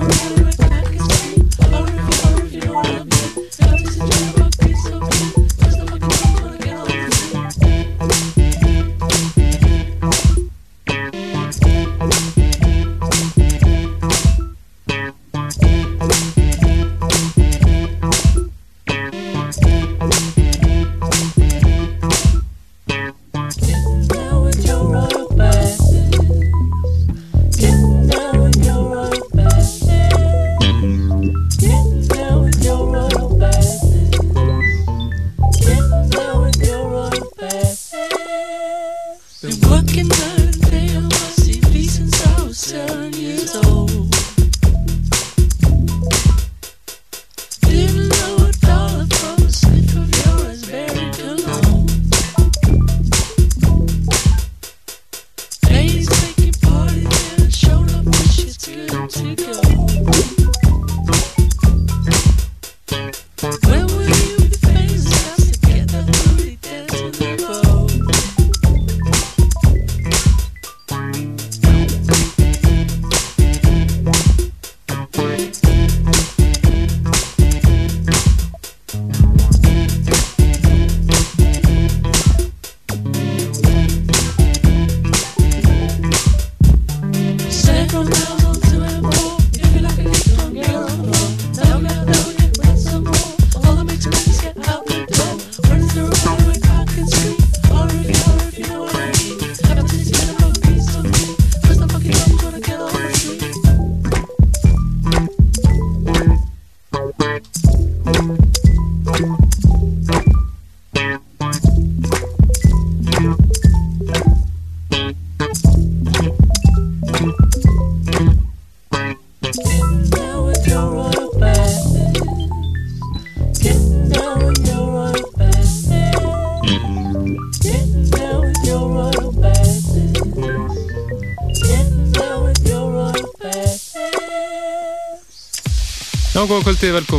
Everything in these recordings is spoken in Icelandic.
og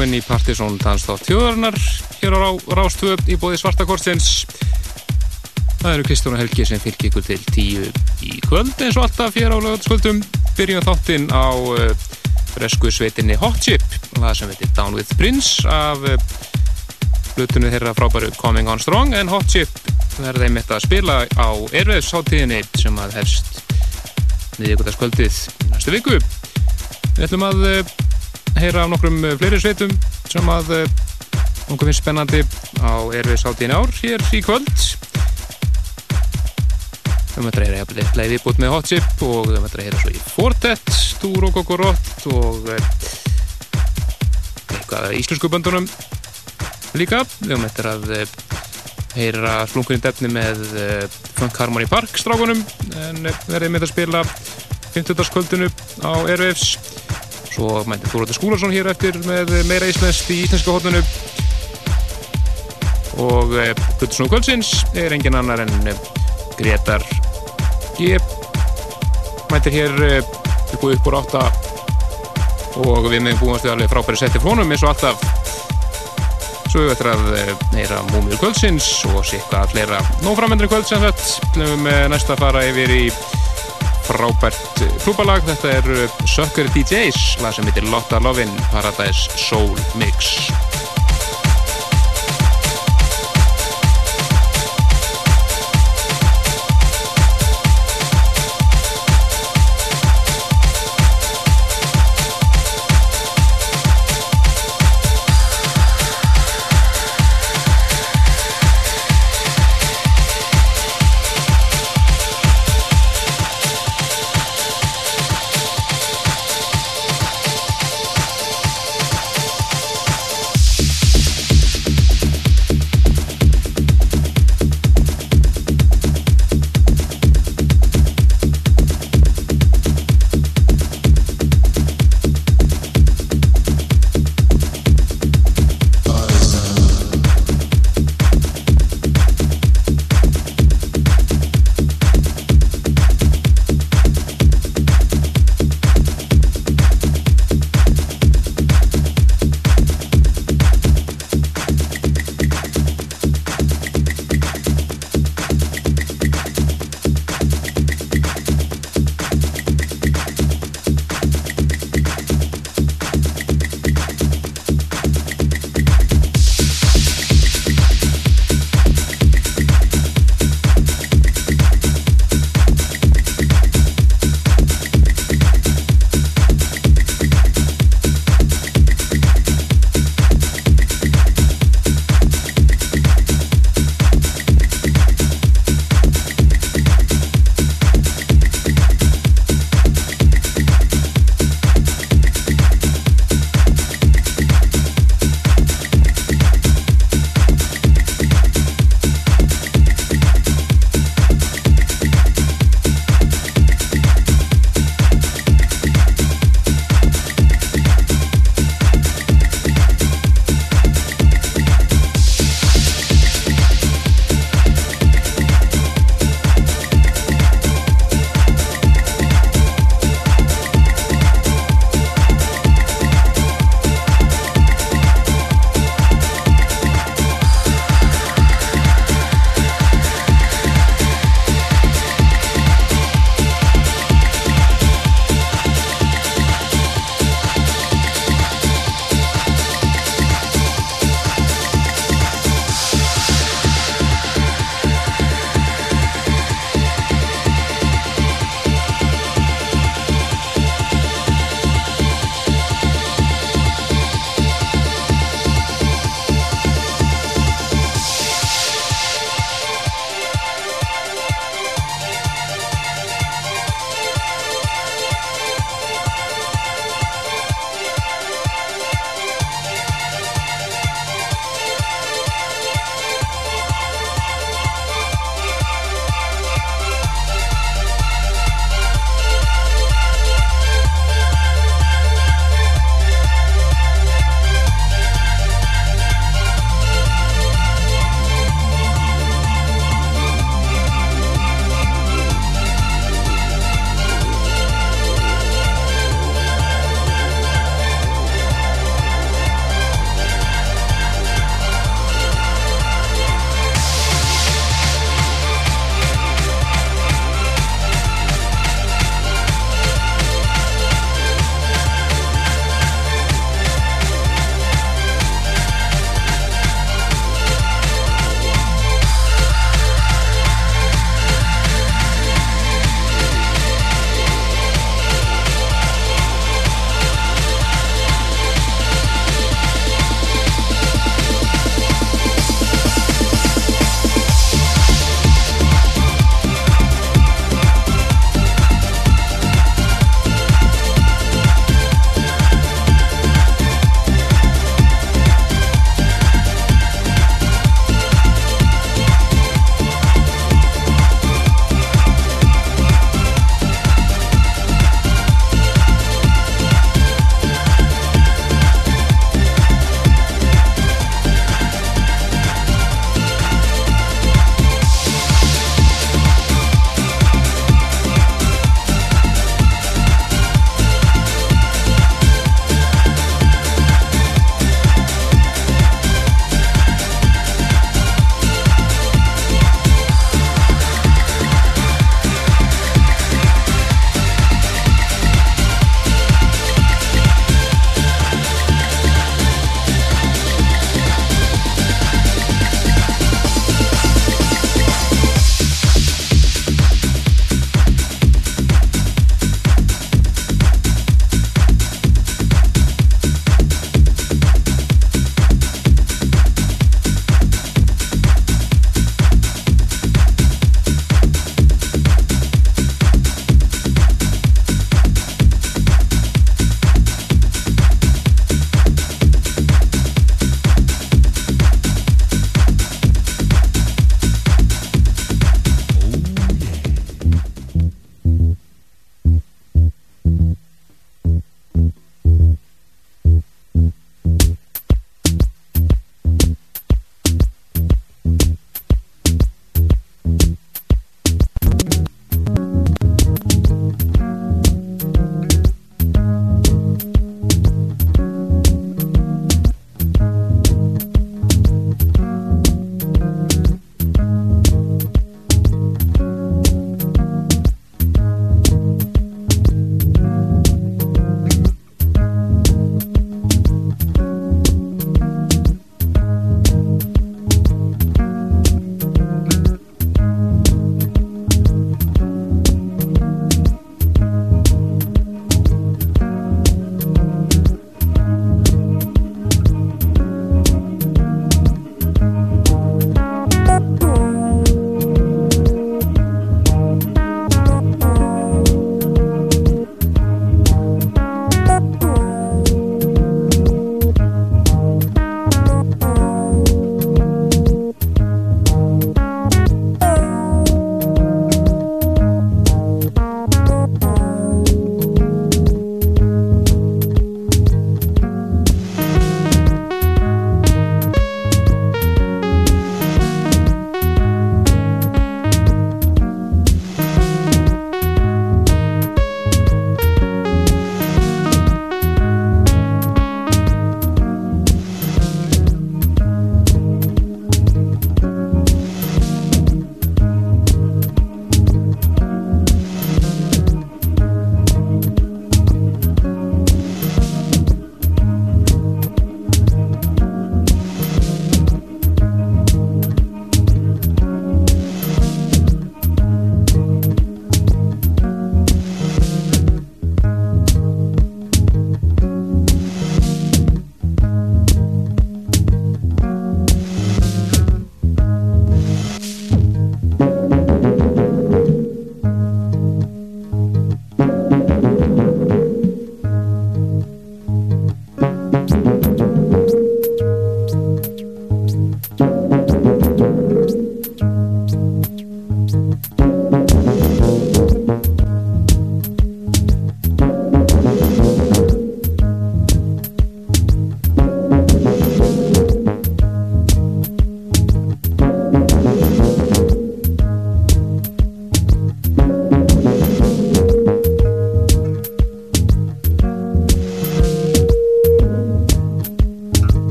velkomin í Partisón Danstátt þjóðarinnar hér á Rástvöp í bóði Svartakorstins Það eru Kristján og Helgi sem fylgir ykkur til tíu í kvöld eins og alltaf hér á lögataskvöldum byrjum þáttinn á uh, fresku sveitinni Hot Chip það sem veitir Down with Prince af uh, hlutunni þeirra frábæru Coming on Strong. En Hot Chip verður þeim eitt að spila á erfiðsháttíðinni sem að hefst niðurkvöldaskvöldið næstu viku. Við ætlum að uh, heyra af nokkrum eh, fleiri sveitum sem að okkur eh, finnst spennandi á erfis átíðin ár hér í kvöld við möttum að heyra eitthvað í bút með Hot Chip og við möttum að heyra svo í Fortet Stúr og Gokorott og eh, eitthvað íslensku böndunum líka við möttum að heyra slunkunni defni með Funk Harmony Park strákunum en verðið með að spila 50. kvöldinu á Airwaves Svo mætti Þóróttur Skúlarsson hér eftir með meira íslenskt í íslenska hóttunum og Guttursson eh, Kvöldsins er engin annar en eh, Gretar G. Mættir hér upp og upp úr átta. Og við meðum búast við alveg frábæri setti fónum eins og alltaf. Svo við ættum að eh, heyra Múmiður Kvöldsins og sikka fleira. Nóframendri kvöld sem þetta með næsta að fara yfir í frábært klúbalag þetta er Sucker DJs lag sem heitir Lotta Lovin Paradise Soul Mix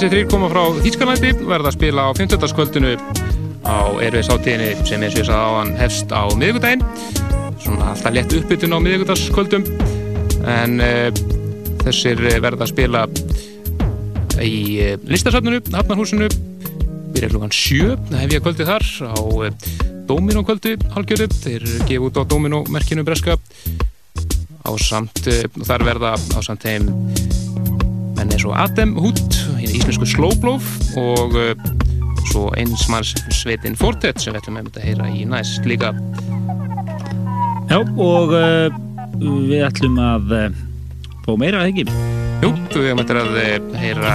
Þessi þrýr koma frá Þýskanlæti verða að spila á 15. kvöldinu á Erfiðs átíðinni sem eins og ég sagði á hann hefst á miðugudaginn svona alltaf lett uppbytun á miðugudagskvöldum en uh, þessir verða að spila í uh, listasöfnunu, Hafnarhúsinu byrja klukkan 7 hef ég kvöldið þar á uh, Dominó kvöldi halgjöru, þeir gefa út á Dominó merkinu Breska. Á samt, þar verða á samt þeim menn eins og Adem Hút, íslensku Slowblow og svo einsmanns sveitin Fortet sem við ætlum að heyra í næst líka. Já og uh, við ætlum að uh, fá meira, ekki? Jú, við ætlum að heyra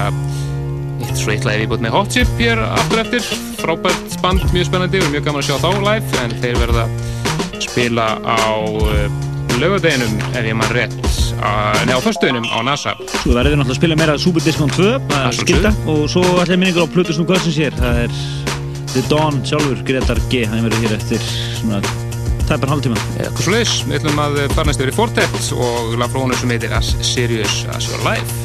eitt svo eitt live í búin með Hot Chip hér aftur eftir. Frábært band, mjög spennandi og mjög gaman að sjá þá live en þeir verða að spila á uh, lögadeginum ef ég mann rétt neða á förstöðunum á NASA. Svo verður við náttúrulega að spila meira Super Discount 2 að skilta. Og svo ætlum minningur á Plutusnum Kvöldsins hér. Það er The Dawn sjálfur Gretar G, hann verður hér eftir svona tæpar hálftíma. Eitthvað svo leiðis, við ætlum að fara næstu verið Fortet og laga frá honu sem heitir As Serious As Your Life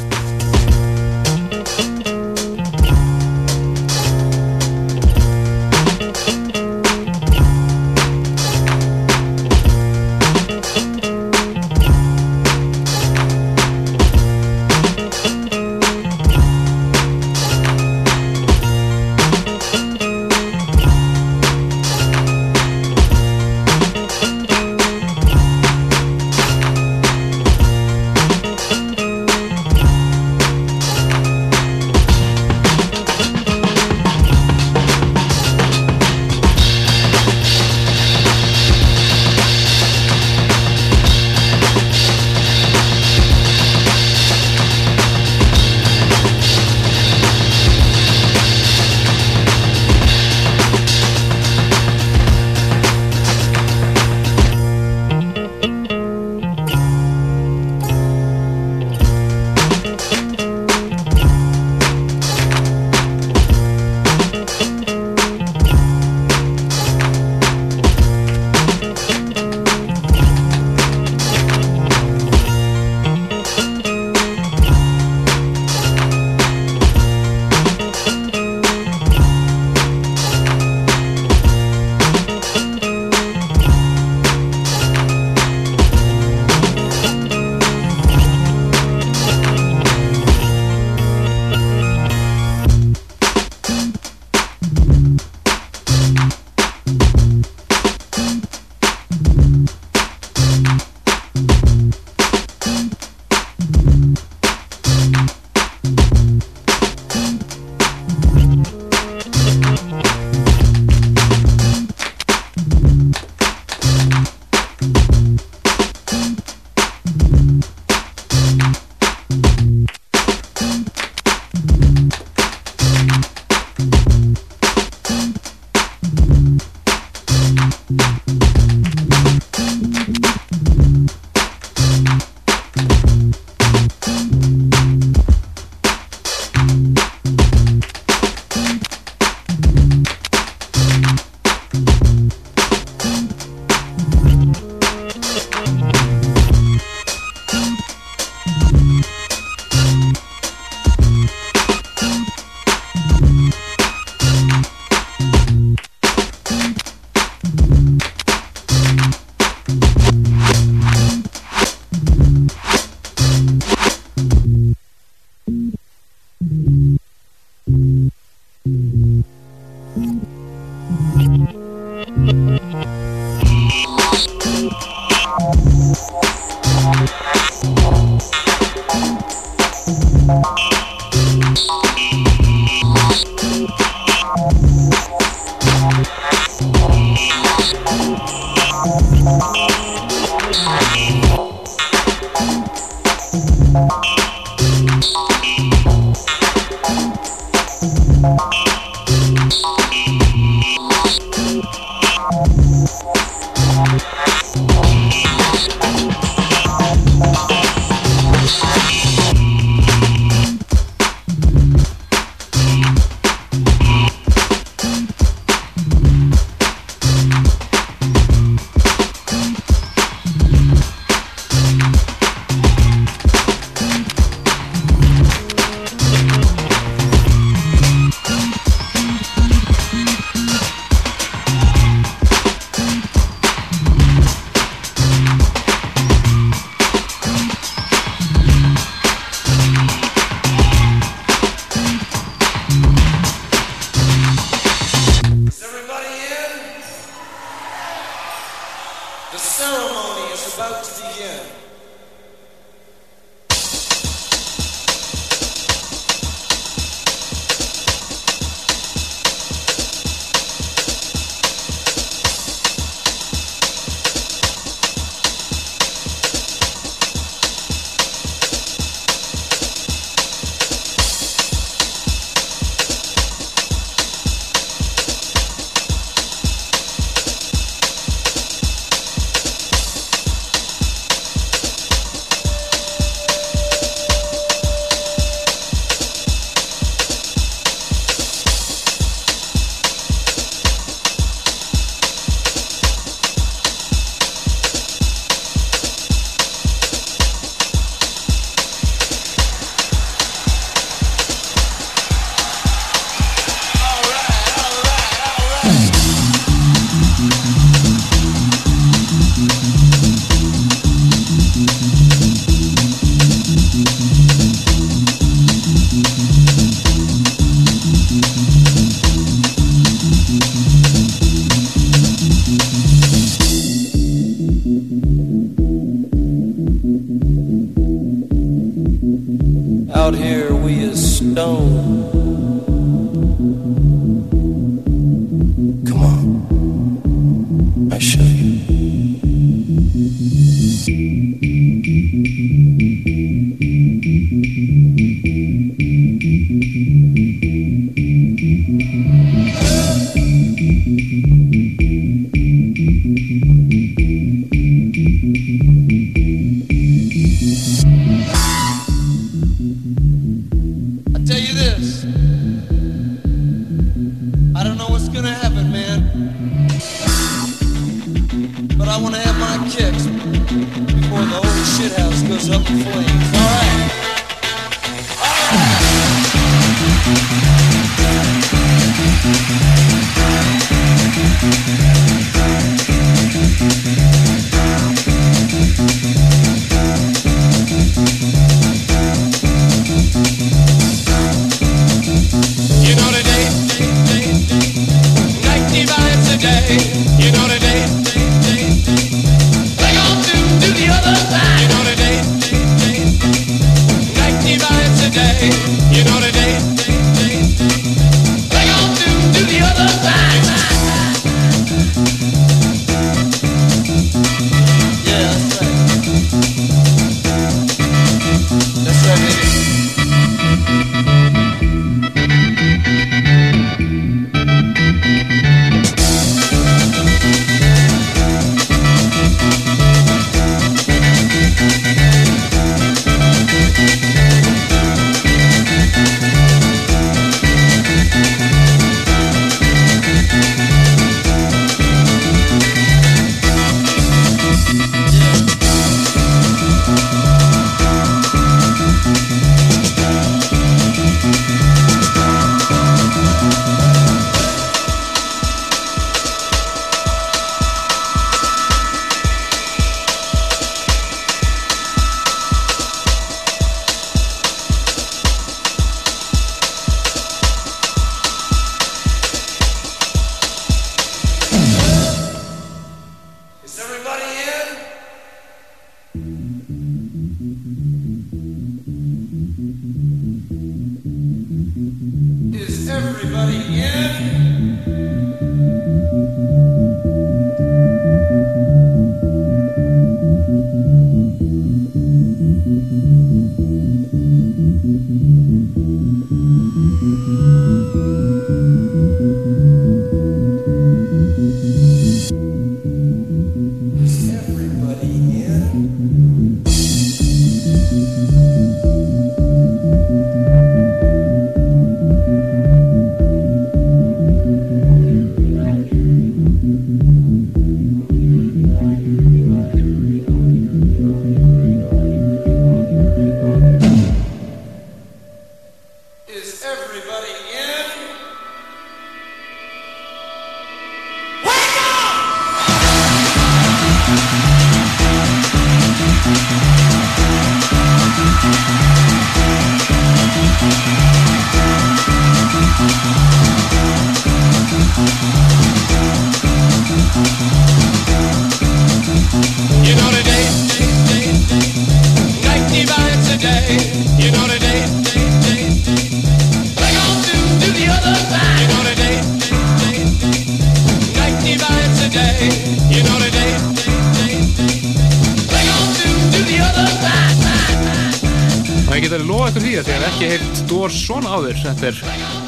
áður. Þetta er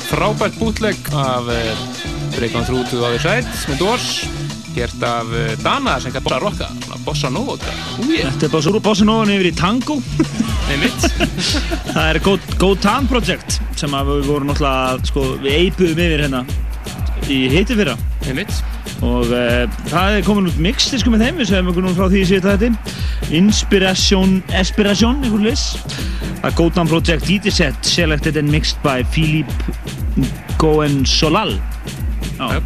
frábært bútlegg af Breakout Through to the Other Side með Dórs gert af Dana sem kann bossa rocka, bossa nova Þetta er bara bossa nova yfir í tango. Það er Go Tan Project sem við vorum náttúrulega sko, við eipuðum yfir hérna í heiti fyrra. Og uh, það er komin út mixdisku með þeim við segjum okkur nú frá því að þetta Inspiration Inspiration einhvern leys það er Go Tan Project DJ set selected and mixed by Philip Goen Solal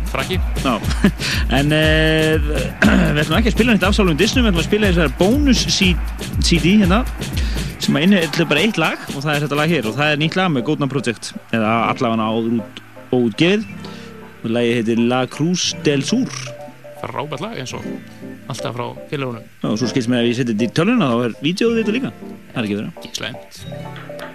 frakki en uh, við ætlum ekki að spila þetta afsálum í Disney, við ætlum að spila þessar bónus CD hérna sem að innhefði bara eitt lag og það er þetta lag hér og það er nýtt lag með Góðnan Project eða allavega áður út og útgefið og lagið heitir La Cruz del Sur. Frábært lag eins og alltaf frá félagunum og svo skilst mér að ég setja þetta í töluna þá er vídeoðu þetta líka. Það er ekki verið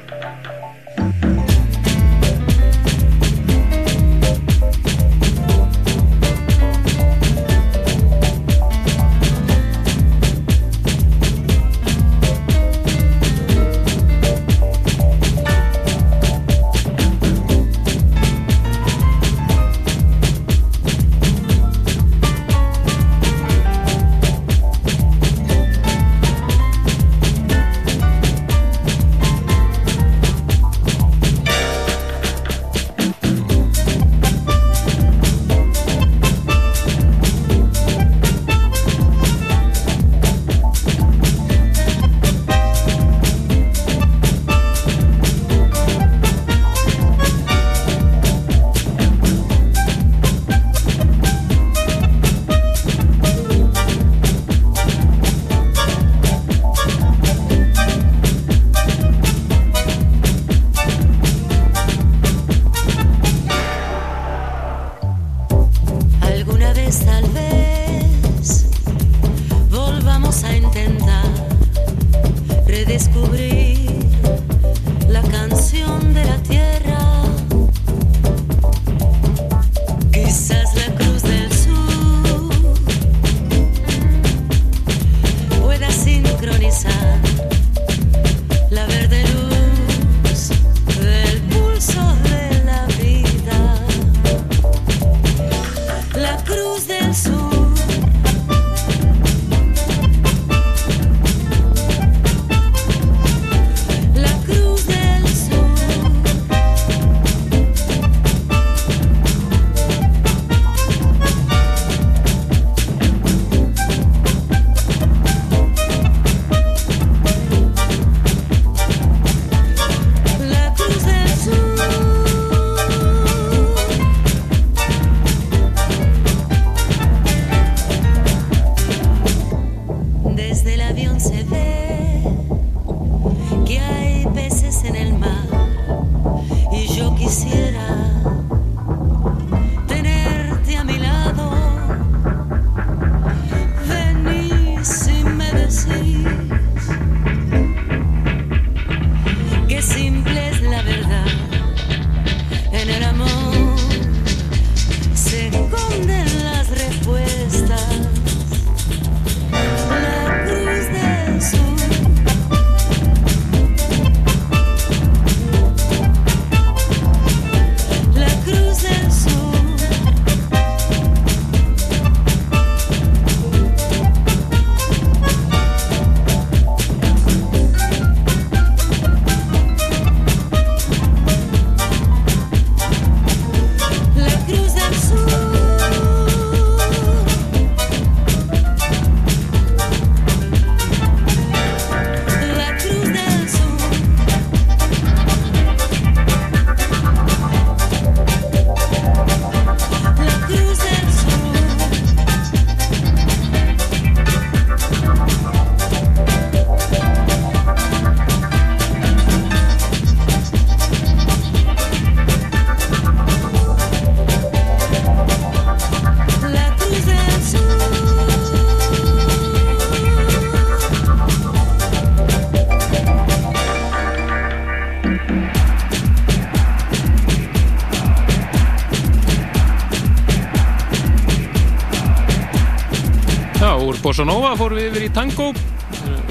Bossa Nova fórum við yfir í tango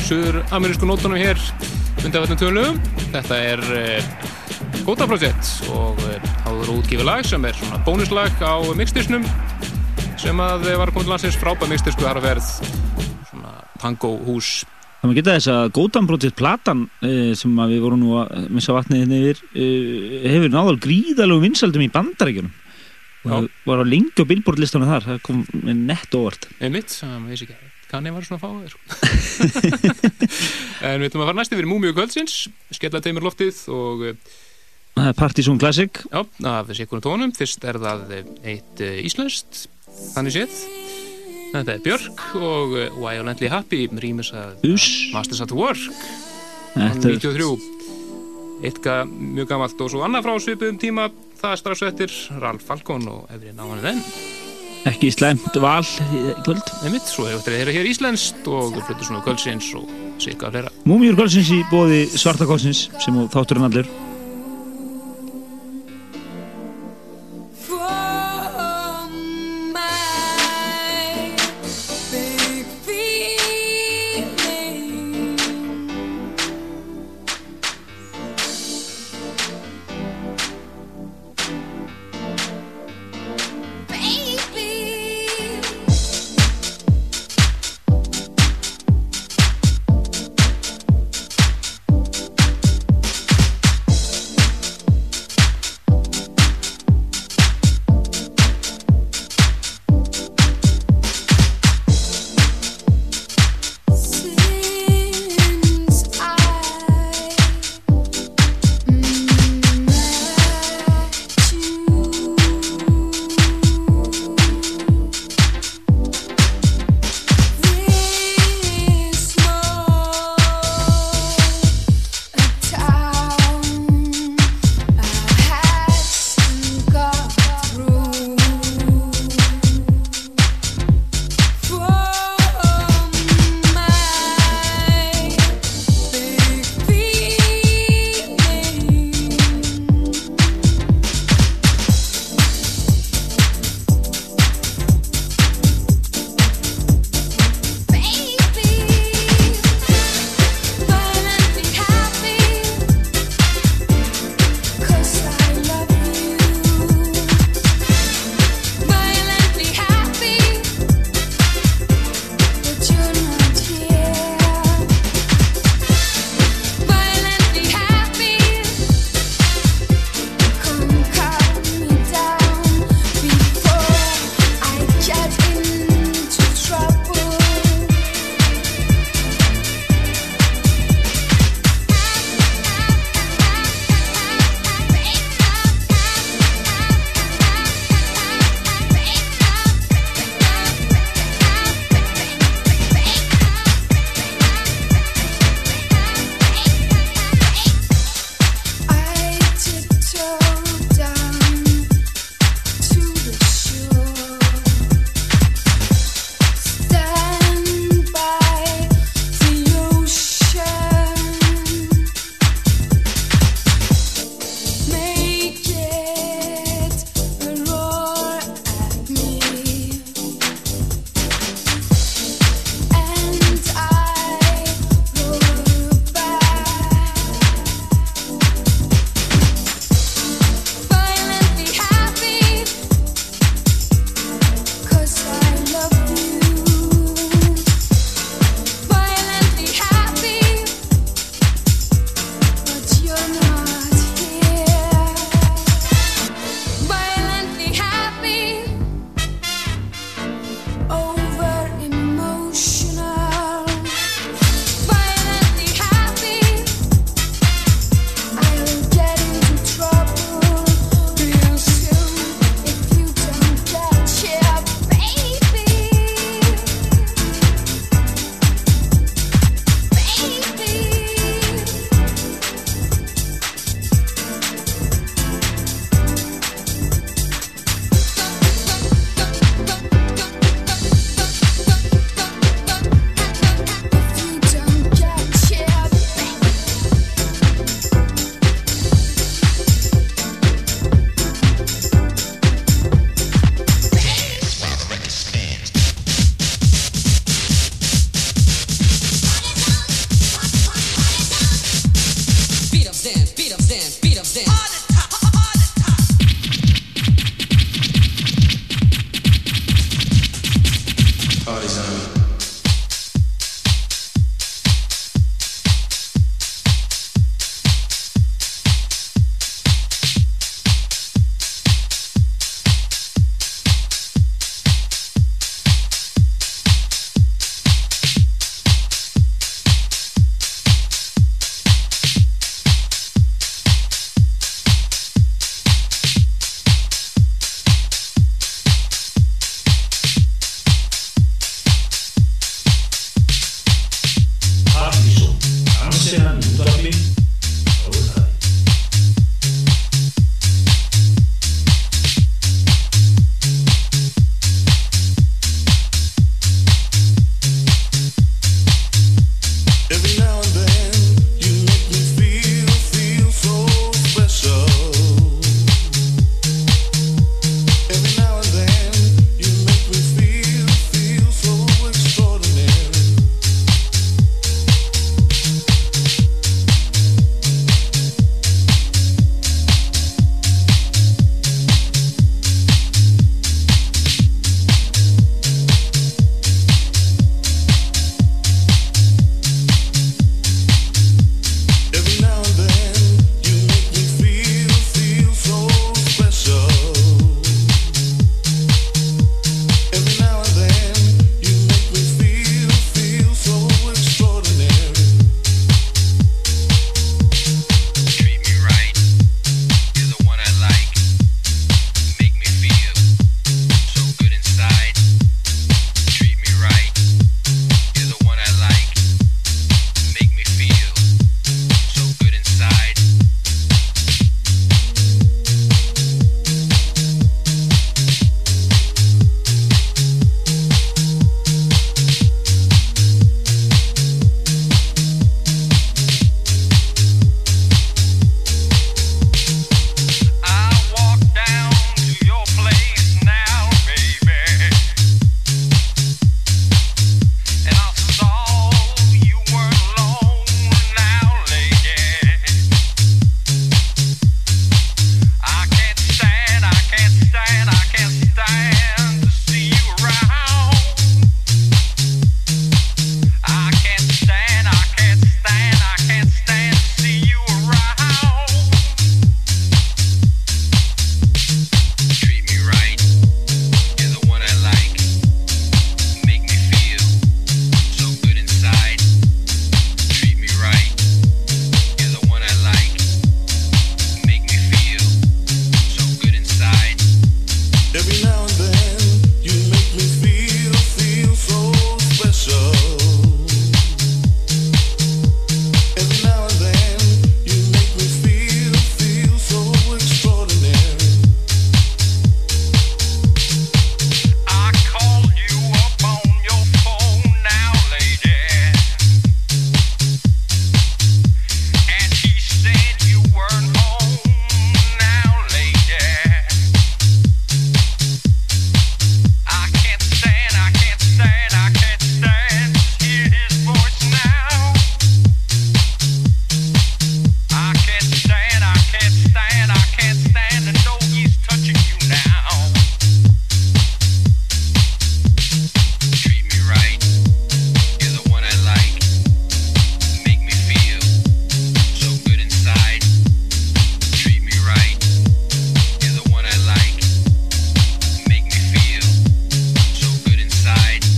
Suður amerísku nótunum hér undanvættum tölum. Þetta er uh, Góta Project og uh, voru útgifið lag sem er svona bónuslag á mixtisnum sem að var komið til landsins frábæð mixtisku þar að verð svona tango hús Það maður geta þess að Góðanbrótið platan eh, sem við vorum nú að missa vatnið hérna yfir eh, hefur náðal gríðalögum vinsaldum í bandarækjunum og var á lengi á billboardlistunum þar það kom nett óvart Einmitt, það veist ekki kann ég var svona að fá það sko. en við ætlum að fara næst yfir Múmiu kvöldsins, skella teimur loftið og eh, Það er Partizón Classic. Já, af ykkur tónum. Fyrst er það eitt íslenskt þannig séð. Þetta er Björk og Violently Happy rýmis að Masters at Work. 93 eitthvað mjög gammalt og svo annað frá svipum tíma það er strax eftir Ralf Falkon og Efri Náðan þenn ekki slemt val í kvöld. Nefnitt, svo hefur þetta hér íslenskt og flutur svona kvöldsins og sika flera Múmiur kvöldsins í bóði Svartakálsins sem þáttur hann allir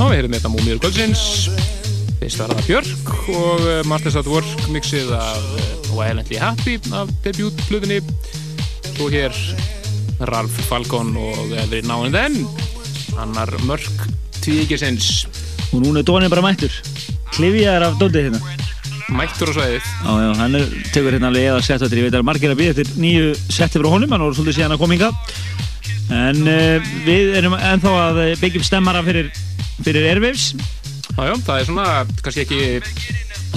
Ná, við heyrðum þetta Múmiur Kvöldsins. Fyrst var það Björk og uh, Masters at Work mixið af uh, Violently Happy af debutflutinni Svo hér Ralf Falcon og Every Now and Then. Annar mörg tvíkisins Og núna er Dóni bara mættur. Klifjaðar af Dóndið hérna. Mættur á sveiðið Já, já, hann er, tekur hérna alveg eða sett Ég veit að margir að býða eftir nýju setti frá honum hann voru svolítið síðan að kominga En uh, við erum ennþá að byggjum stemmara fyrir, fyrir Airwaves. Já, já, það er svona, kannski ekki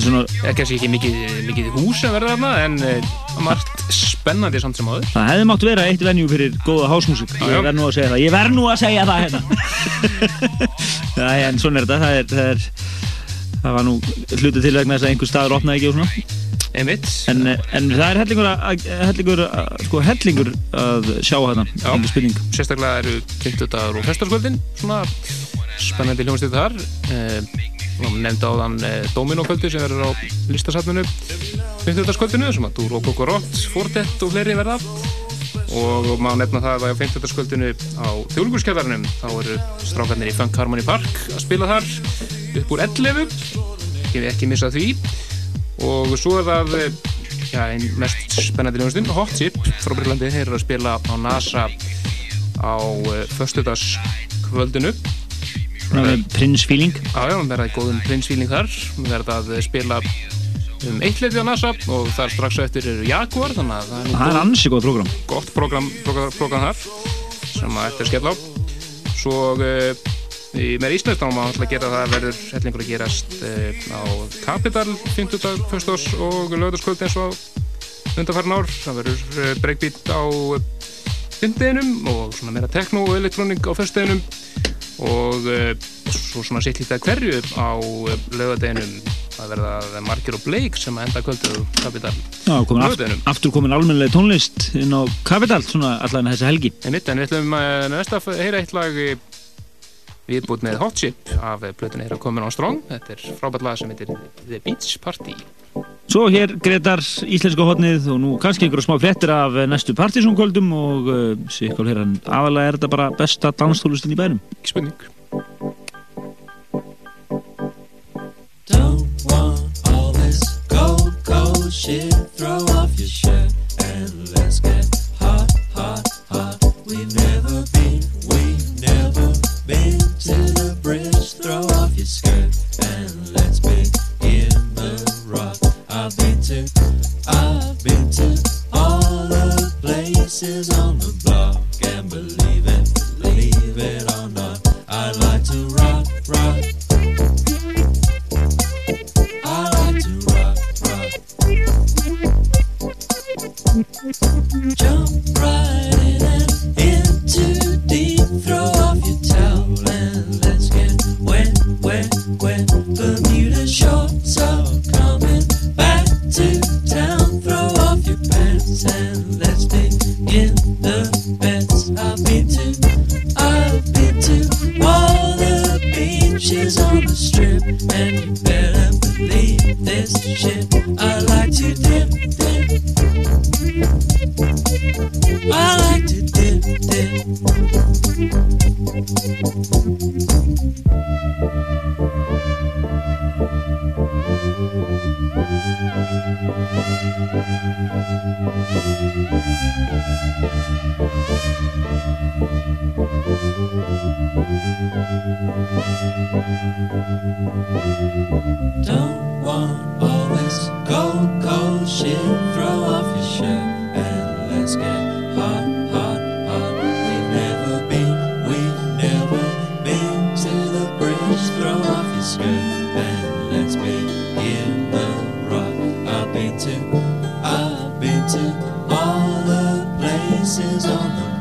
svona, kannski ekki mikið, mikið hús sem verður þarna en uh, margt spennandi samt sem áður. Það hefði mátt vera eitt venjú fyrir góða hásmúsík. Ég verð nú að segja það, ég verð nú að segja það hérna. Já, en svona er þetta, það er, það er það var nú hlutu til vegna þess að einhver staður opnaði ekki og svona. Einmitt. En, en það er hellingur að, hellingur, að, sko, hellingur að sjá hérna. Sérstaklega eru 50 dagar og festarskvöldin, svona spennandi hljómsið þar. Eh, nefndi á þann eh, Dominokvöldi sem verður á listasatminu 50 dagskvöldinu, sem að Dúr og Kokorott, Fortet og fleiri verða. Og maður nefna það að á 50 dagskvöldinu á þjóðlugurskjæðarnum þá eru strákarnir í Funk Harmony Park að spila þar upp úr 11 ég hef ekki missað því og svo er það já, einn mest spennandi ljónstinn Hot Chip frá Brílandi, þeir eru að spila á NASA á uh, förstudagskvöldinu Prince Feeling Já, já, við verðum í góðum Prince Feeling þar. Við verðum að spila um eitt leiti á NASA og þar strax eftir eru Jaguar þannig að það er, það er ansi góð program. gott program, program, program þar sem að eftir skella á. Svo uh, í meira íslenskt þá má alltaf gera það verður hellingur að gerast eh, á Capital 50. fyrstós og lögðarskvöld eins og undanfarn ár. Það verður eh, breakbeat á fymdeginum og svona meira tekno og elektróning á fyrsteginum og eh, svo svona sitt lítið hverju á lögadeginum það verða Markir og Blake sem enda kvöldu komin aft, aftur komin almennileg tónlist inn á Capital, svona allavega þessi helgi. En mitt, en við ætlum að næsta heyra eitt lag viðbútt með Hot Chip af blötunni hér að komin á Strong. Þetta er frábært lag sem heitir The Beach Party Svo hér Gretar íslenska hotnið og nú kannski einhverja smá frettir af næstu partysónkvöldum og uh, sikkur hér aðalega er þetta bara besta danstólustin í bænum? Ekki spurning. Don't want all this gold, gold shit. Throw off your shirt and let's get hot, hot, hot. We've never been, we've never been to the bridge, throw off your skirt and let's rock. I've been to, I've been to all the places on the block and believe it, believe it or not, I like to rock, rock. I like to rock, rock. Jump right in and into Don't want all this cold, cold shit. Throw off your shirt places on the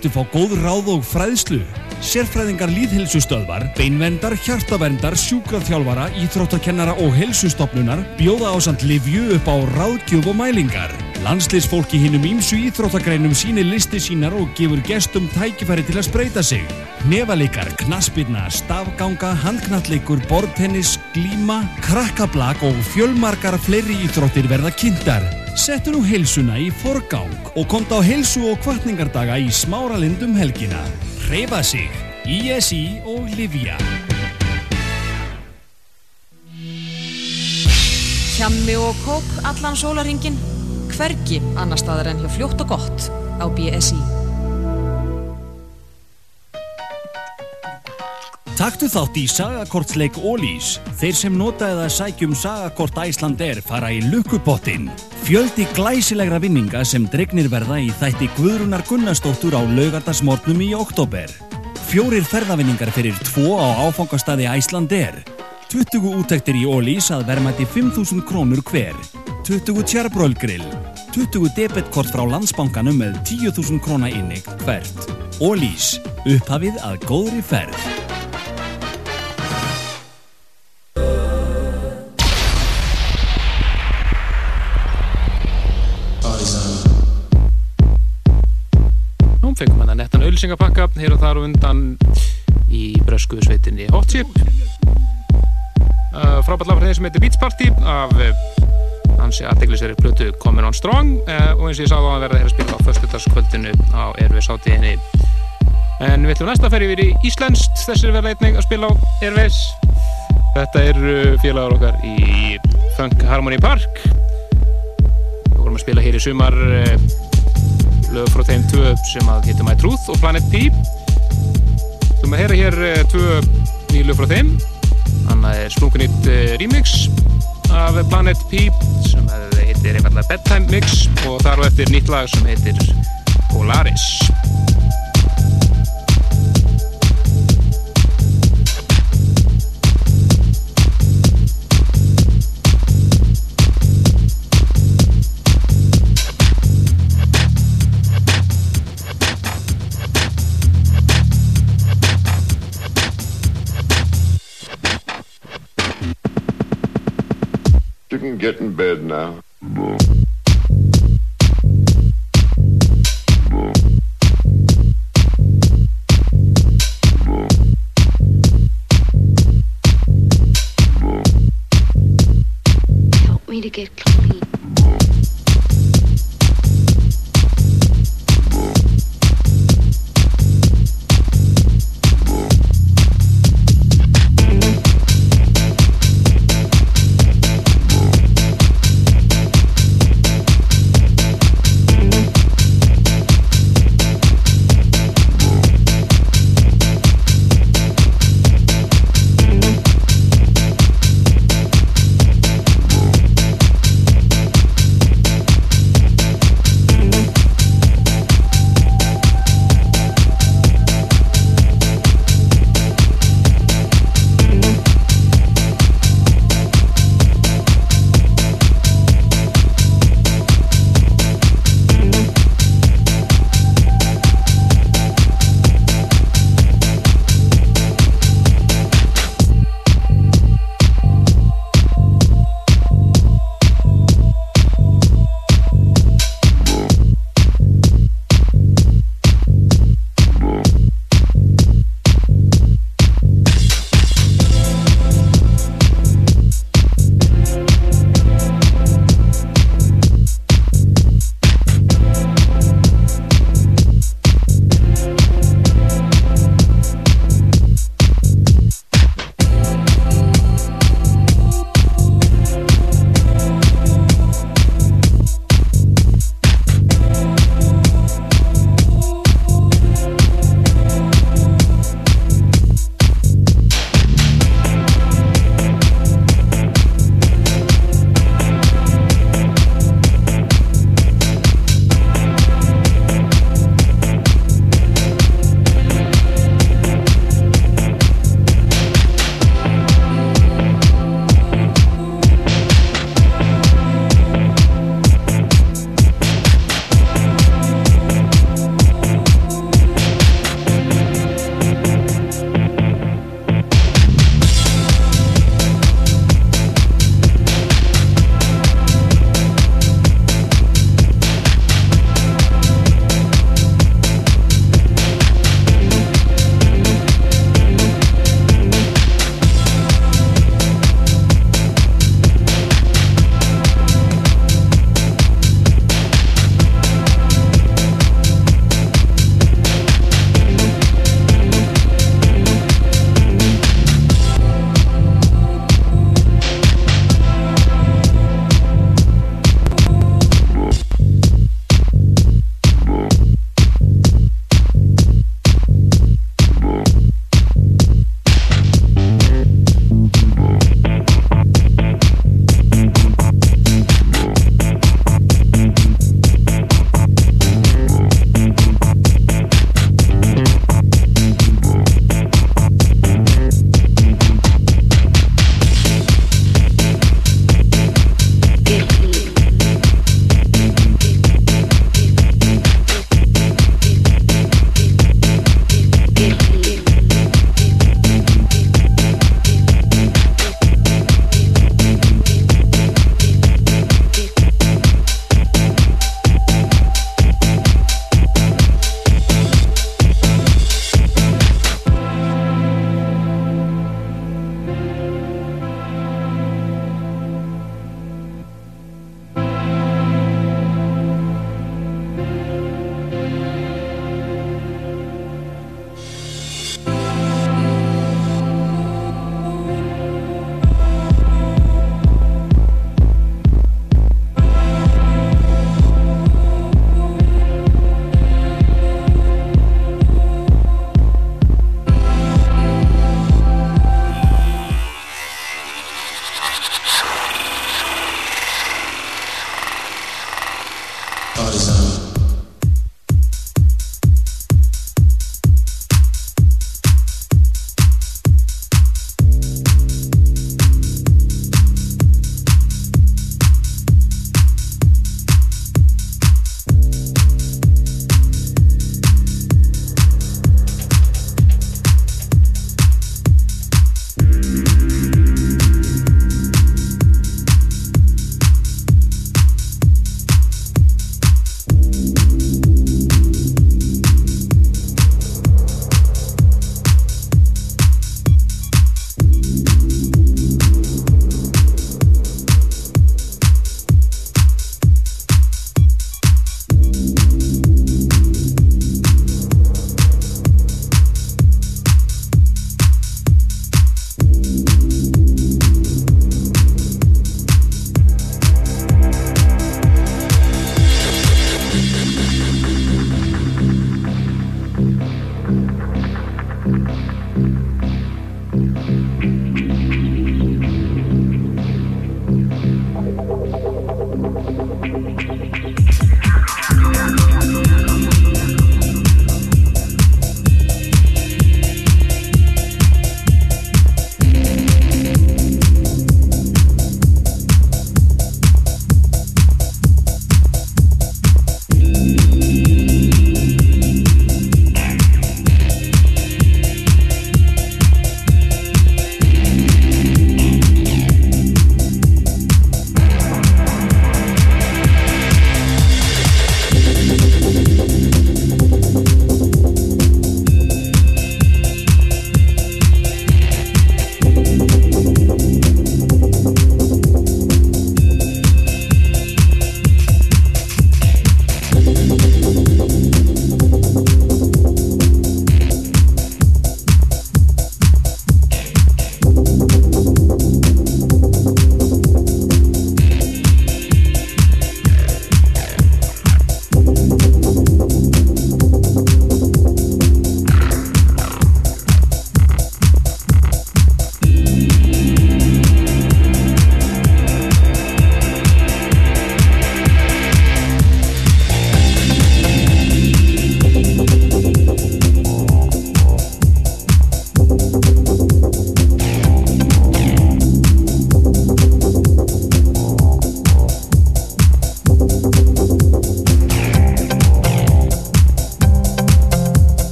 Viltu fá góð ráð og fræðslu? Sérfræðingar líðhilsustöðvar, beinvendar, hjartavendar, sjúkraþjálfara, íþróttakennara og helsustofnunar bjóða ásand livju upp á ráðgjöf og mælingar. Landsliðsfólki hinnum ímsu íþróttagreinum sínir listi sínar og gefur gestum tækifæri til að spreita sig. Nefalikar, knaspirna, stafganga, handknalleikur, bortennis, glíma, krakkablak og fjölmarkar fleiri íþróttir verða kynntar. Settu nú heilsuna í forgang og komt á heilsu og kvartningardaga í smáralindum helgina. Hreyfa sig, ISI og Livia. Hjammi og kók allan sólaringin, hvergi annar staðar en hjá fljótt og gott á BSI. Taktu þátt í Sagakortsleik Ólís. Þeir sem nota eða sækjum Sagakort Æsland er fara í lukkupottin. Fjöldi glæsilegra vinninga sem dregnir verða í þætti Guðrunar Gunnarsdóttur á laugardagsmornum í oktober. Fjórir ferðavinningar fyrir tvo á áfangastadi Æsland er. 20 úttektir í Ólís að verðmætti 5.000 krónur hver. 20 tjarbróilgrill. 20 debetkort frá landsbankanum með 10.000 króna innig hvert. Ólís. Upphafið að góðri ferð. Auðlýsingapakka hér og þar og undan í bresku sveitinni Hot Chip uh, frábært lafar þeim sem heitir Beats Party af uh, hansi aðteglisveri plötu Comin on Strong. Uh, og eins og ég sagði á að verða hér að spila á förstutaskvöldinu á Airways átíðinni en við ætlum næsta að ferja yfir í Íslenskt. Þessir verða einnig að spila á Airways þetta er félagar okkar í Funk Harmony Park. Við vorum að spila hér í sumar uh, lög frá þeim tvö sem að heitum My Truth og Planet P. Þú maður að heyra hér eh, tvö nýju lög frá þeim. Annað er Splunkunýtt remix af Planet P sem heitir einfallega Bedtime Mix og þar á eftir nýtt lag sem heitir Polaris You can get in bed now. Help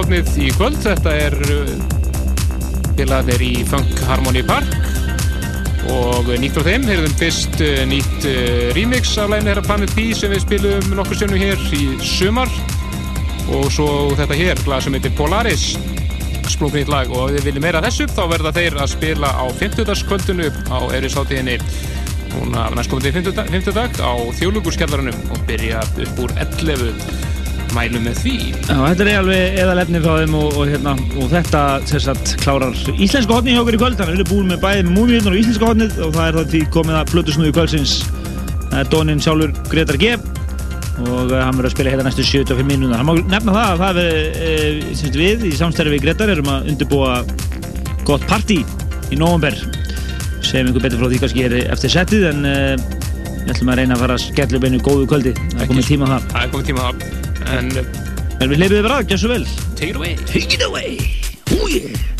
hótnið í kvöld. Þetta er félagarnir uh, í Funk Harmony Park. Og nýtt frá þeim heyrðum fyrst uh, nýtt uh, remix af læginu herra Planet P sem við spilum nokkur sjönu hér í sumar. Og svo þetta hér, lag sem heitir Polaris. Splungnýtt lag og ef þið viljum meira þessu þá verða þeir að spila á 50. kvöldinu á Eirísáttíðinni núna næstkomandi 50 dag á þjóðlugurskjallarunum og byrja upp úr 11 mælum með því. Já, þetta er alveg eðalefni frá þeim og, og, hérna, og þetta sagt, klárar íslenska hodni hjá okkur í kvöld. Þannig að við erum búin með bæði múmiðunar og íslenska hodnið og það er það því komið að flutusnúi kvöldsins. Dónin sjálfur Gretar G. Og uh, hann verður að spila hérna næstu 75 minúna hann má nefna það að það er uh, við í samstæri við Gretar erum að undirbúa gott party í nógumber segjum einhver betur frá því kannski er eftir settið en við ætlum að reyna að fara að skella upp einu góðu kvöldi. Það er komið tíma það En, en við leifum þið bara, svo vel. Take it away. Take it away. Oh yeah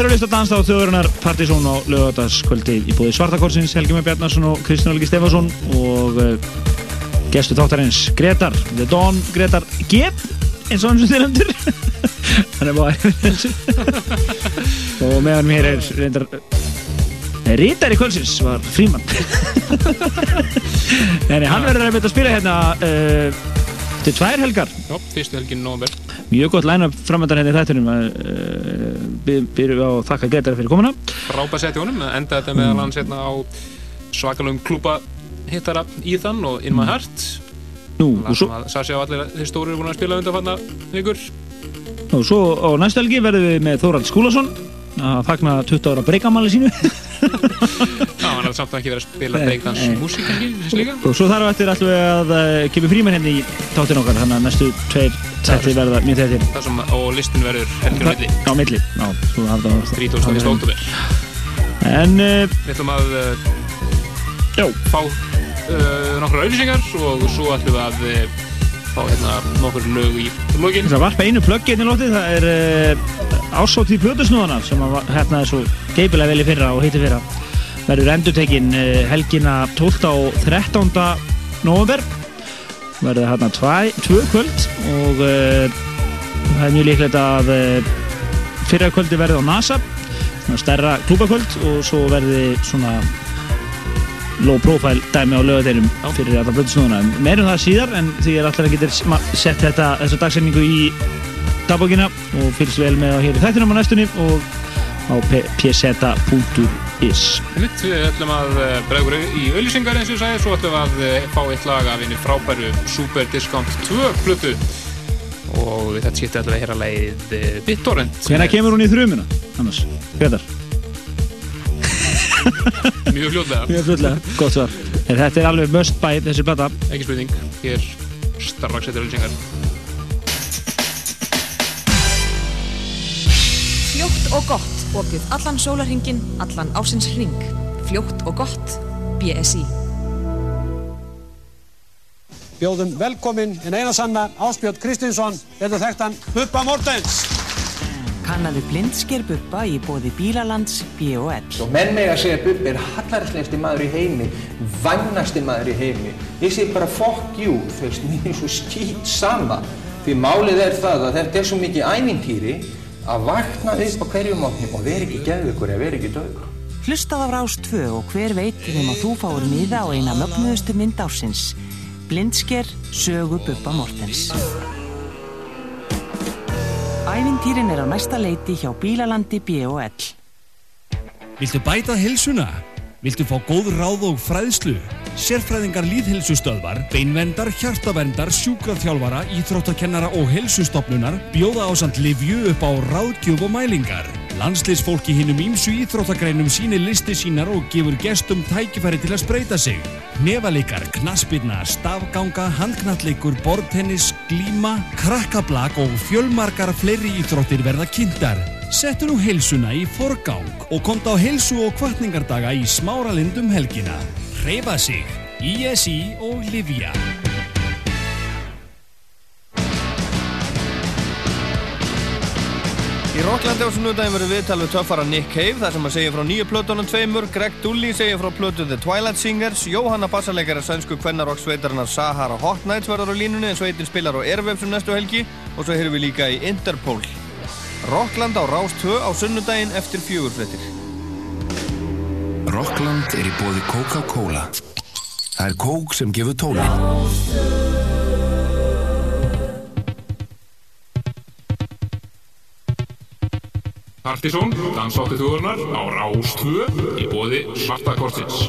þeir eru að lista dansa á þjóðurinnar Partizón á lögadagskvöldi í búið Svartakorsins, Helgi Með Bjarnarsson og Kristján Algi Stefansson og uh, gestu þáttarins Gretar, The Dawn Gretar G eins og hann sem þið nefndir. Hann er bara og meðan mér er reyndar Rítari kvöldsins var Fríman en hann verður að beita að spila hérna uh, til tvær helgar. Já, fyrstu helgin november mjög gott line-up framöndan hérna í þættinum uh, byrjum við á þakka Gretar fyrir komuna. Sett í honum, enda þetta meðal hans hérna á svakalum klúpa hittara Ethan og In My Mm. Heart. Nú, og svo, sem að Sassi og allir þeir stóru eru búin að spila undan fanna vikur. Og svo á næstu helgi verðum við með Þórald Skúlason að fagna 20 ára breykamáli sínu Já, hann er samt ekki verið að spila Nei, breakdance nei. músík ekki, þessi líka og svo þar á eftir við að uh, kemur fríman hérna í þáttin okkar þannig að næstu tveir tætti verða mjög Það sem, og listin verður helgir á milli á milli já, svo hafði það 31. oktober en uh, Við ætlum að Já. fá nokkra auðlýsingar og svo ætlum við að fá hérna nokkur lög í lokin það varpa einu plöggi hérna í lótið það er uh, ásótt í plötusnúðana sem að hérna svo geipilega vel í fyrra og heiti fyrra verður endurtekinn uh, helgina 12. og 13. november verður hérna tvö kvöld og uh, það er mjög líklegt að fyrra kvöldi verði á NASA svona stærra klúbakvöld og svo verði svona low profile dæmi á lögadeirum fyrir alla blöðsnúðuna. Meirum það síðar en því er allir að getur sett þetta þessu dagsefningu í dagbókina og fylgst vel með á hér í þættinum á næstunni og á pseta.is við ætlum að uh, bregður í auðlýsingar eins og ég sagði, svo ætlum við að uh, fá eitt lag af einu frábæru Super Discount 2 plötu og þetta skipti alltaf að hera leið eh, BitTorrent Hvernig kemur hún í þrjumina, annars? Hvetar? Mjög fljóðlega Mjög fljóðlega, gott svar en Þetta er alveg must buy þessi plata Ekki spurning, hér strax eftir ölsingar Fljótt og gott, opið allan sólarhingin, allan ásins hring. Fljótt og gott, BSI. Bjóðum velkomin en eina sanna Áspjöld Kristinsson, þetta þekktan Bubba Mortens. Kannaðu blindsker Bubba í bóði Bílalands B&L. Og menn með að segja að Bubbi er hallarslegasti maður í heimi, vannasti maður í heimi. Ég segi bara þú veist, mér er svo skýt sama. Því málið er það að þetta er svo mikið ævintýri að vakna upp á hverju mótni og vera ekki geðvikur eða vera ekki dögur. Hlustað á Rás 2 og hver veit þeim að þú fáur miða á eina mögnuðustu mynd ársins. Blindsker sögu Bubba Mortens. Ævintýrin er á næsta leiti hjá Bílalandi B&L. Viltu bæta helsuna? Viltu fá góð ráð og fræðslu? Sérfræðingar líðhelsustöðvar, beinvendar, hjartaverndar, sjúkraþjálfara, íþróttakennara og helsustofnunar bjóða ásand livju upp á ráðgjöf og mælingar. Landsliðsfólki hinnum ímsu íþróttagreinum sínir listi sínar og gefur gestum tækifæri til að spreita sig. Nefalíkar, knaspirna, stafganga, handknalleikur, bortennis, glíma, krakkablag og fjölmarkar fleiri íþróttir verða kynntar. Settu nú heilsuna í forgang og komt á heilsu og kvartningardaga í smáralindum helgina. Hreyfa sig, ISI og Livia. Í Rocklandi á sunnudagin verður viðtal við töffara Nick Cave þar sem að segja frá nýju plötunum tveimur, Greg Dulli segja frá plötu The Twilight Singers, Jóhanna bassarleikari sænsku kvennarokk sveitarinnar Sahara Hot Nights verður á línunni en sveitin spilar á Airwavesum næstu helgi og svo heyrum við líka í Interpol. Rockland á Rás 2 á sunnudagin eftir fjögurfrettir. Rockland er í bóði Coca-Cola. Það er kók sem gefur tónin. Partisón, dansáttu þjóðurnar á Rás 2 í bóði Svarta Korsins.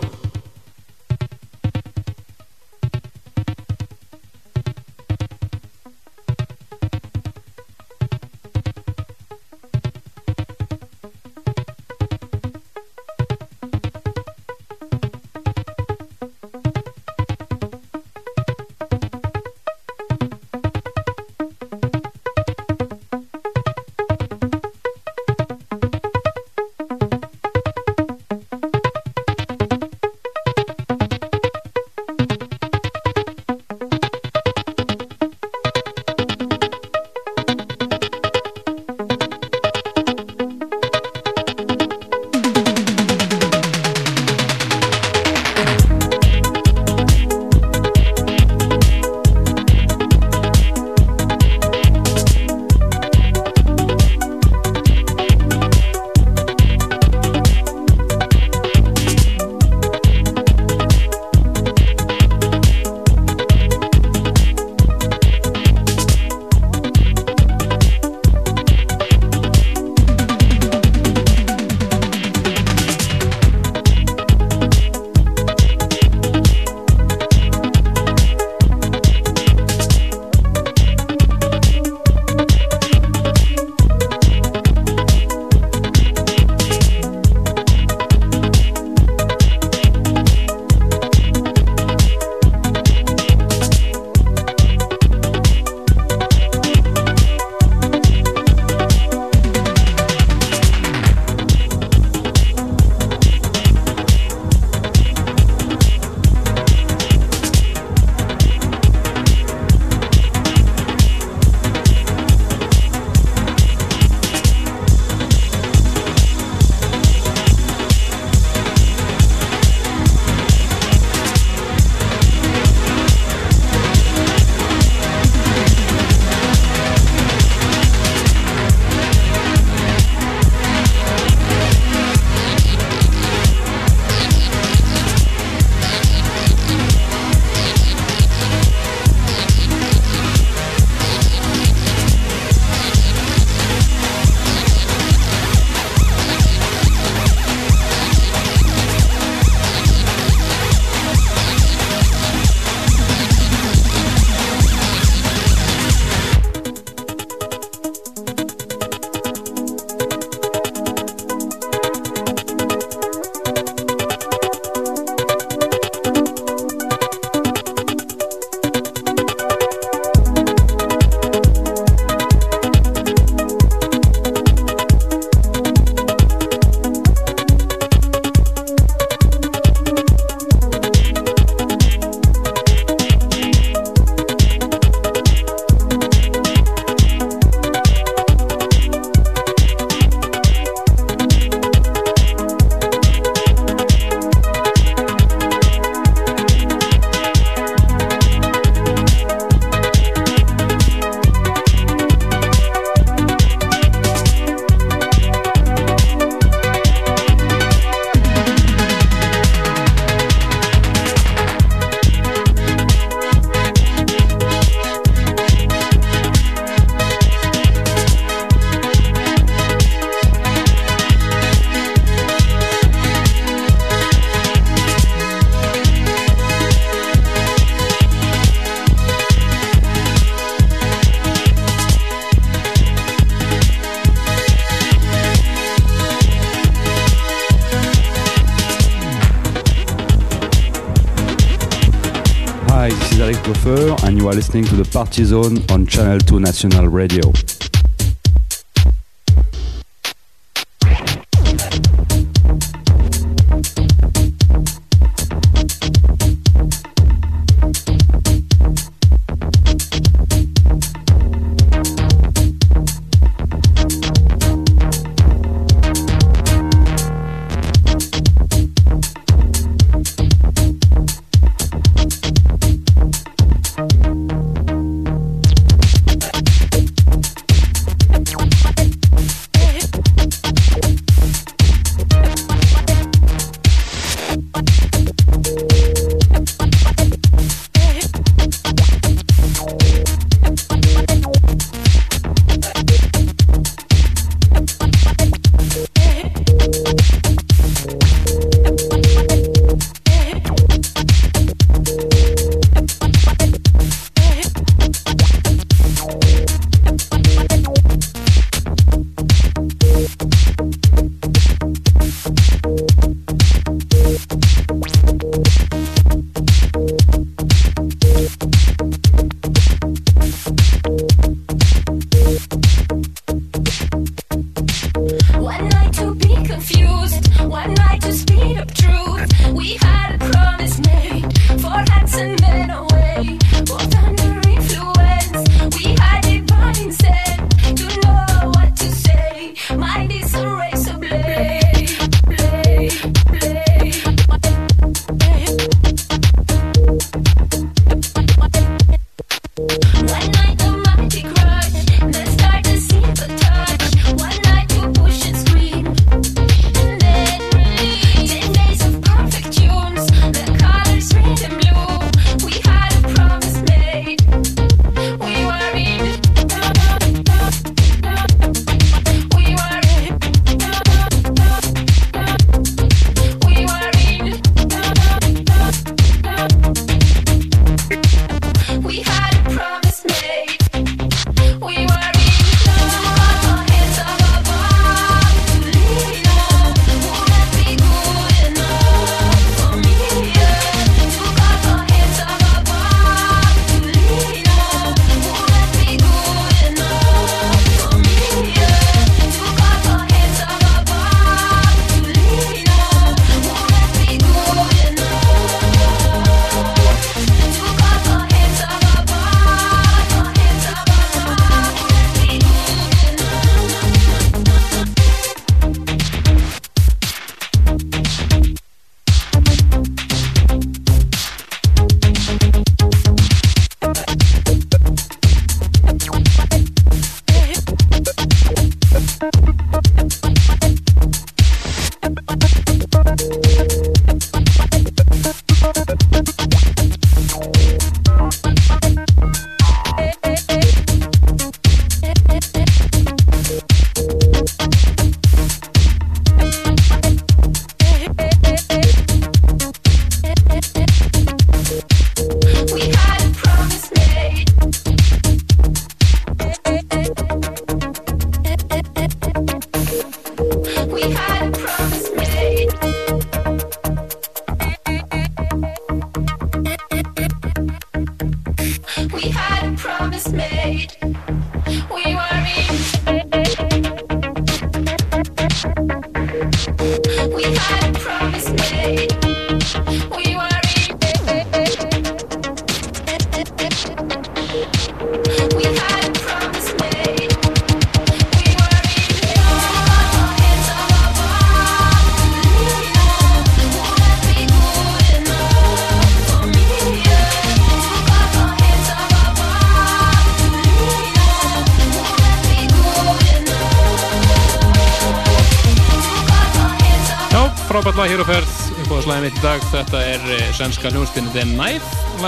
Listening to the Party Zone on Channel 2 National Radio.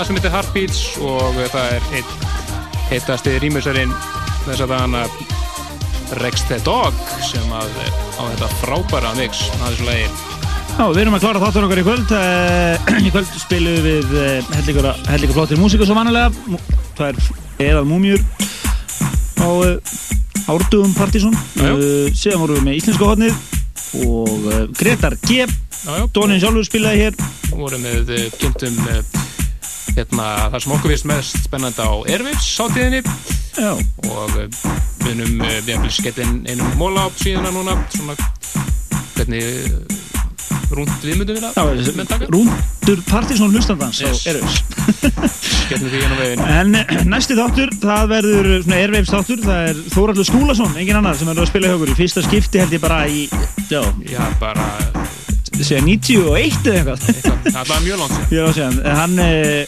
Lag sem heitir Heartbeats og það er eitt heitasti rýmusarinn þess að dagana Rex the Dog sem að á þetta frábæra mix. Að þessu lagi Já, við erum að klára þáttur okkar í kvöld. Eh, í kvöld spilum við eh, hellinga flottir músíku svo vanilega það er eðal múmjur á eh, árdugum Partizón síðan vorum við með Íslenska hodnið og Gretar G. Dónin sjálfur spilaði hér. Voru með kynntum hérna, það sem okkur vist mest spennandi á Airwaves sátíðinni Já. og uh, við erum við erum inn einum móla á síðuna núna svona hvernig uh, rúnd viðmyndum við það? Rúndur Partíson hlustandans Yes. á því ennum veginn. En eh, næsti þáttur, það verður svona Airwaves þáttur, það er Þóraldur Skúlason, engin annar sem verður að spila hjá okkur í fyrsta skipti held ég bara í, já, já bara segja 91 eða eitthvað. Það var mjög langt síðan, hann eh,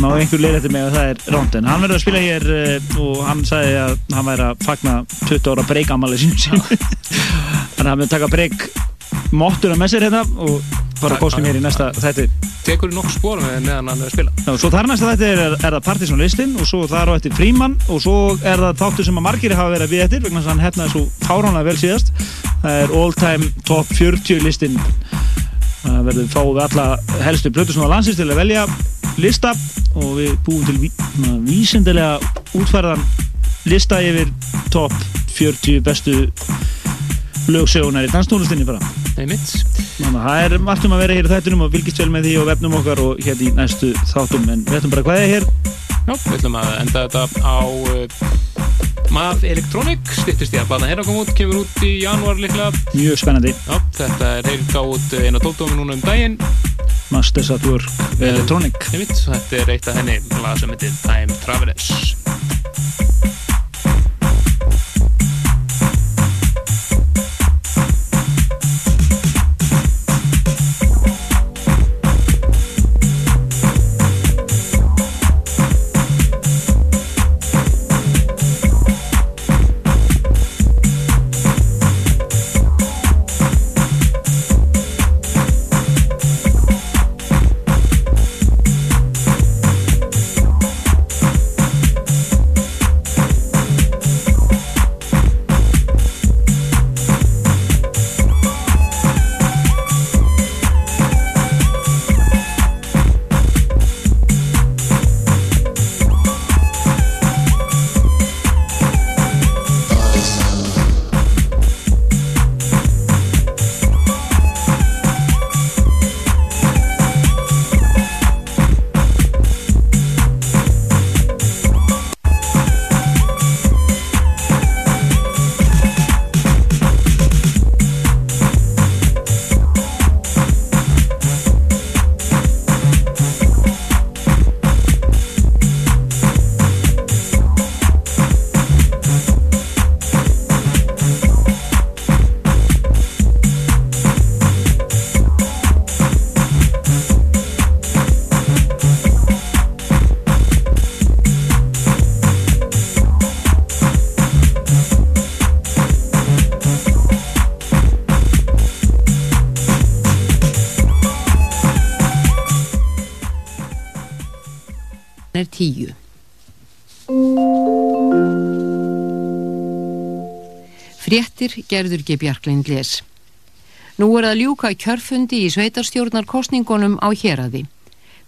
má einhver leira til mig að það er ránt en hann verður að spila hér eh, og hann sagði að hann væri að fagna 20 ára breykamali sín þannig að hann verður taka breyk móttur að með sér hérna og bara kostum hér í næsta þætti. Tekur í nokkuð spór með meðan hann er að spila. Já, svo þar næsta þætti er, er það Partisan listin og svo þar á eftir Fríman og svo er það þáttur sem að margir hafa verið að við eftir vegna þess að hann hefnaði svo fáránlega vel síðast. Það er All Time Top 40 listin það verður fáið alla helstu blötu sem á landsins til að velja lista og við búum til ví, vísindilega útfærðan lista yfir top 40 bestu lögsögunar í danstónlistinni að það er margt um að vera hér í þættunum og fylgist vel með því og vefnum okkar og hérna í næstu þáttum. En við ætlum bara hvað er hér. Já, við ætlum að enda þetta á uh, MAV Electronic. Stýttist ég að bana hérna kom út, kemur út í janúar líklega. Mjög spennandi. Já, þetta er heyrð á út eina tóltómi núna um daginn. Masters at Work Electronic. Einmitt, þetta er eitt af henni lag sem heitir Time Travelers Fréttir gerður ekki Bjarklind les. Nú er að ljúka kjörfundi í sveitarstjórnar kostningunum á héradi.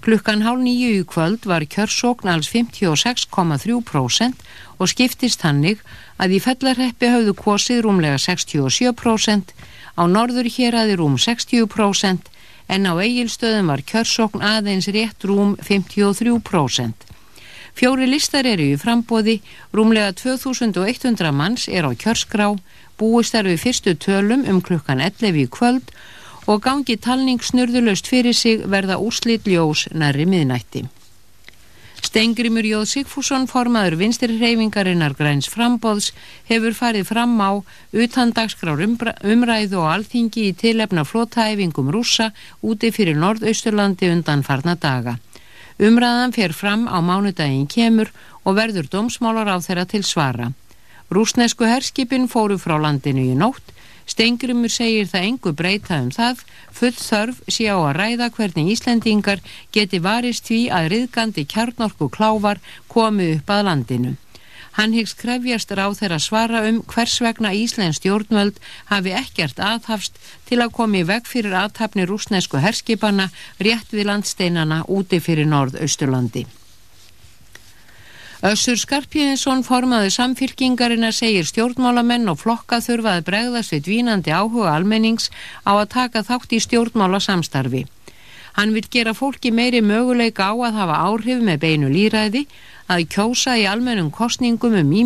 Klukkan hálf nýju í kvöld var kjörsókn alls 56,3% og skiptist hannig að í fellarheppi hafðu kosið rúmlega 67%, á norður héraði rúm 60% en á eigilstöðum var kjörsókn aðeins rétt rúm 53%. Fjóri listar eru í frambóði, rúmlega 2100 manns er á kjörskrá, búist er við fyrstu tölum um klukkan 11 í kvöld og gangi talning snurðulöst fyrir sig verða úrslit ljós nærri miðnætti. Stengrimur Jóð Sigfússon, formaður vinstirreyfingarinnar græns frambóðs, hefur farið fram á utandagskrár umræðu og alþingi í tilefna flótaæfingum rússa úti fyrir Norðausturlandi undan farna daga. Umræðan fer fram á mánudaginn kemur og verður dómsmálar á þeirra til svara. Rúsnesku herskipin fóru frá landinu í nótt, Stengrimur segir það engu breyta um það, full þörf sé á að ræða hvernig Íslendingar geti varist því að riðgandi kjarnorku klávar komi upp að landinu. Hann hyggst krefjast ráð þeirra svara um hvers vegna Íslensk stjórnvöld hafi ekkert aðhafst til að komi veg fyrir aðtapni rúsnesku herskipana rétt við landsteinana úti fyrir Norð-Austurlandi. Össur Skarpíðinsson formaði samfylkingarina segir stjórnmálamenn og flokka þurfa að bregðast við dvínandi áhuga almennings á að taka þátt í stjórnmála samstarfi. Hann vil gera fólki meiri möguleika á að hafa áhrif með beinu líræði, að kjósa í almennum kostningum um